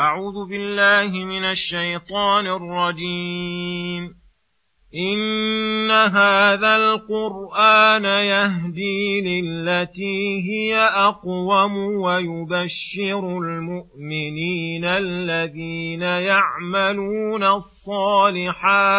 أعوذ بالله من الشيطان الرجيم. إن هذا القرآن يهدي للتي هي أقوم ويبشر المؤمنين الذين يعملون الصالحات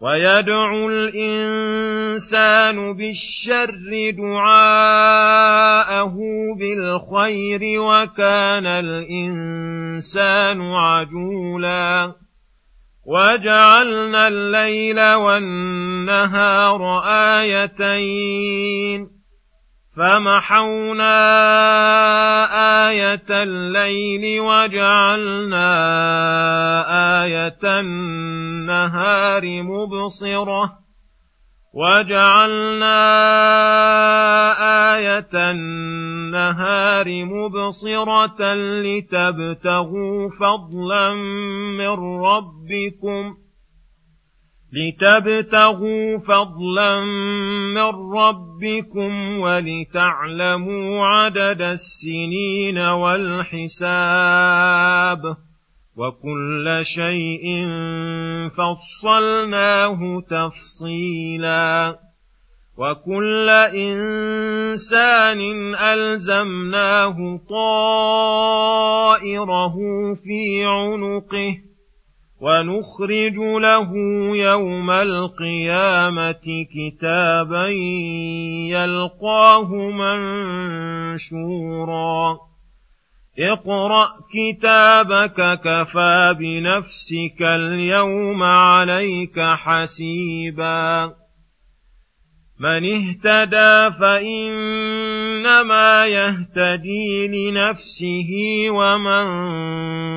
ويدعو الإنسان بالشر دعاءه بالخير وكان الإنسان عجولا. وجعلنا الليل والنهار آيتين. فمحونا الليل وجعلنا آية النهار مبصرة وجعلنا آية النهار مبصرة لتبتغوا فضلا من ربكم لتبتغوا فضلا من ربكم ولتعلموا عدد السنين والحساب وكل شيء فصلناه تفصيلا وكل إنسان ألزمناه طائره في عنقه ونخرج له يوم القيامة كتابا يلقاه منشورا. اقرأ كتابك كفى بنفسك اليوم عليك حسيبا. من اهتدى فانما يهتدي لنفسه ومن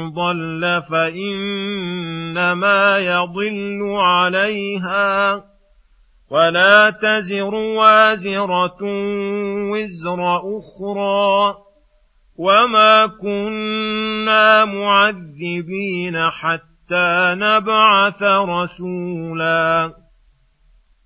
ضل فإنما يضل عليها ولا تزر وازرة وزر أخرى وما كنا معذبين حتى نبعث رسولا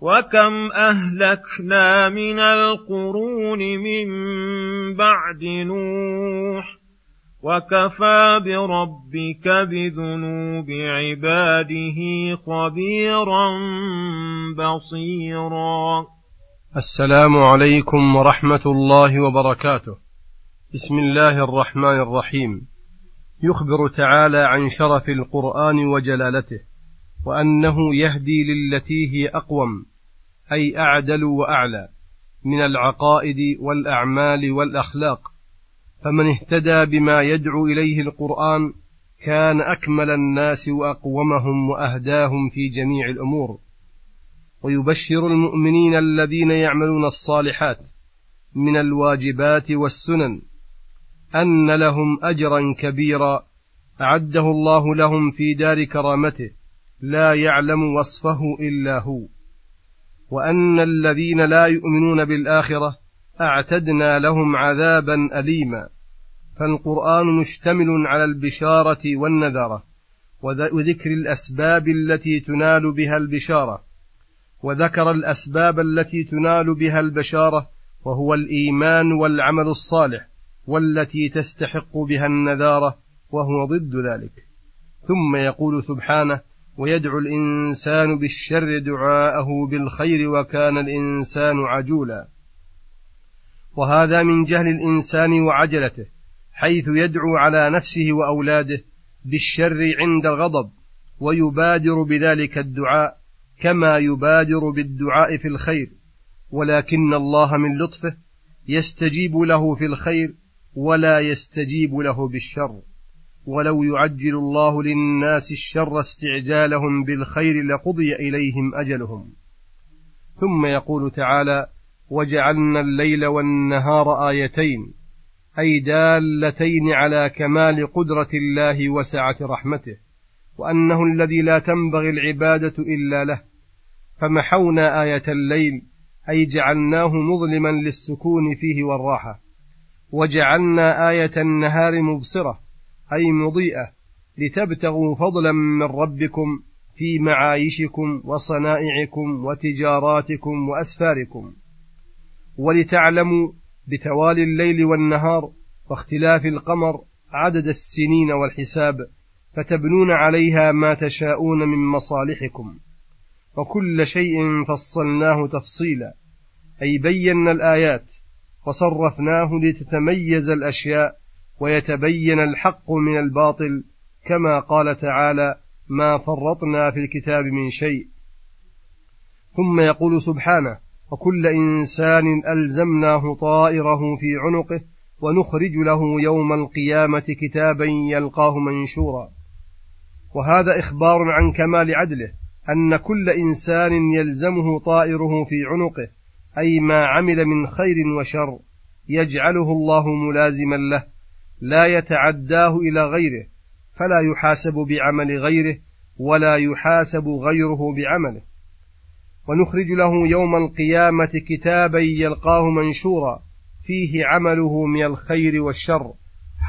وكم اهلكنا من القرون من بعد نوح وكفى بربك بذنوب عباده خبيرا بصيرا. السلام عليكم ورحمة الله وبركاته. بسم الله الرحمن الرحيم. يخبر تعالى عن شرف القرآن وجلالته. وأنه يهدي للتي هي أقوم أي أعدل وأعلى من العقائد والأعمال والأخلاق. فمن اهتدى بما يدعو إليه القرآن كان أكمل الناس وأقومهم وأهداهم في جميع الأمور. ويبشر المؤمنين الذين يعملون الصالحات من الواجبات والسنن أن لهم أجرا كبيرا أعده الله لهم في دار كرامته. لا يعلم وصفه إلا هو. وأن الذين لا يؤمنون بالآخرة أعتدنا لهم عذابا اليما. فالقرآن مشتمل على البشارة والنذرة وذكر الأسباب التي تنال بها البشارة. وذكر الأسباب التي تنال بها البشارة وهو الإيمان والعمل الصالح والتي تستحق بها النذارة وهو ضد ذلك. ثم يقول سبحانه ويدعو الإنسان بالشر دعاءه بالخير وكان الإنسان عجولا. وهذا من جهل الإنسان وعجلته حيث يدعو على نفسه وأولاده بالشر عند الغضب ويبادر بذلك الدعاء كما يبادر بالدعاء في الخير. ولكن الله من لطفه يستجيب له في الخير ولا يستجيب له بالشر. ولو يعجل الله للناس الشر استعجالهم بالخير لقضي إليهم أجلهم. ثم يقول تعالى وجعلنا الليل والنهار آيتين أي دالتين على كمال قدرة الله وسعة رحمته وأنه الذي لا تنبغي العبادة إلا له. فمحونا آية الليل أي جعلناه مظلما للسكون فيه والراحة. وجعلنا آية النهار مبصرة أي مضيئة لتبتغوا فضلا من ربكم في معايشكم وصنائعكم وتجاراتكم وأسفاركم ولتعلموا بتوالي الليل والنهار واختلاف القمر عدد السنين والحساب فتبنون عليها ما تشاءون من مصالحكم. وكل شيء فصلناه تفصيلا أي بينا الآيات وصرفناه لتتميز الأشياء ويتبين الحق من الباطل كما قال تعالى ما فرطنا في الكتاب من شيء. ثم يقول سبحانه وكل إنسان ألزمناه طائره في عنقه ونخرج له يوم القيامة كتابا يلقاه منشورا. وهذا إخبار عن كمال عدله أن كل إنسان يلزمه طائره في عنقه أي ما عمل من خير وشر يجعله الله ملازما له. لا يتعداه إلى غيره فلا يحاسب بعمل غيره ولا يحاسب غيره بعمله. ونخرج له يوم القيامة كتابا يلقاه منشورا فيه عمله من الخير والشر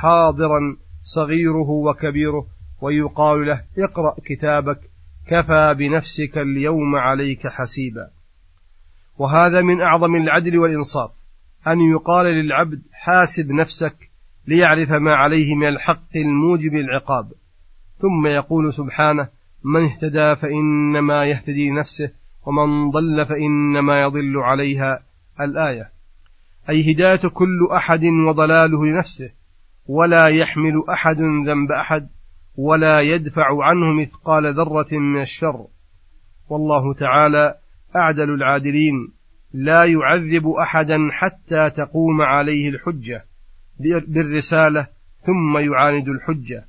حاضرا صغيره وكبيره ويقال له اقرأ كتابك كفى بنفسك اليوم عليك حسيبا. وهذا من أعظم العدل والإنصاف أن يقال للعبد حاسب نفسك ليعرف ما عليه من الحق الموجب العقاب ثم يقول سبحانه من اهتدى فإنما يهتدي نفسه ومن ضل فإنما يضل عليها. الآية. أي هدايه كل أحد وضلاله لنفسه. ولا يحمل أحد ذنب أحد ولا يدفع عنه مثقال ذرة من الشر. والله تعالى أعدل العادلين. لا يعذب أحدا حتى تقوم عليه الحجة. بالرسالة ثم يعاند الحجة.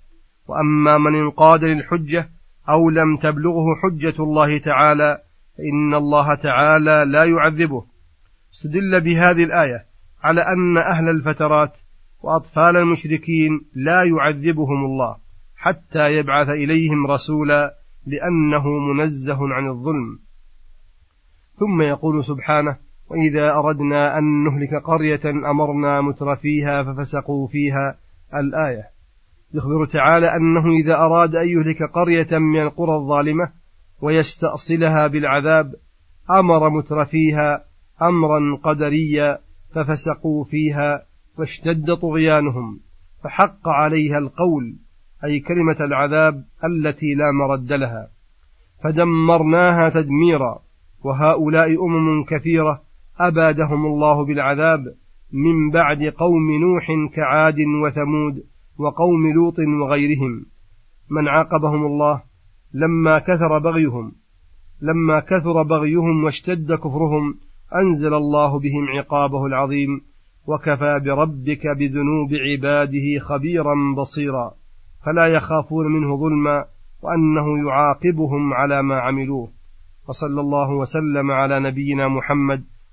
وأما من انقاد للحجة أو لم تبلغه حجة الله تعالى فإن الله تعالى لا يعذبه. استدل بهذه الآية على أن أهل الفترات وأطفال المشركين لا يعذبهم الله حتى يبعث إليهم رسولا لأنه منزه عن الظلم. ثم يقول سبحانه وإذا أردنا أن نهلك قرية أمرنا متر فيها ففسقوا فيها الآية. يخبر تعالى أنه إذا أراد أن يهلك قرية من القرى الظالمة ويستأصلها بالعذاب أمر متر فيها أمرا قدريا ففسقوا فيها واشتد طغيانهم فحق عليها القول أي كلمة العذاب التي لا مرد لها. فدمرناها تدميرا وهؤلاء أمم كثيرة أبادهم الله بالعذاب من بعد قوم نوح كعاد وثمود وقوم لوط وغيرهم. من عاقبهم الله لما كثر بغيهم لما كثر بغيهم واشتد كفرهم أنزل الله بهم عقابه العظيم وكفى بربك بذنوب عباده خبيرا بصيرا. فلا يخافون منه ظلما وأنه يعاقبهم على ما عملوه. وصلى الله وسلم على نبينا محمد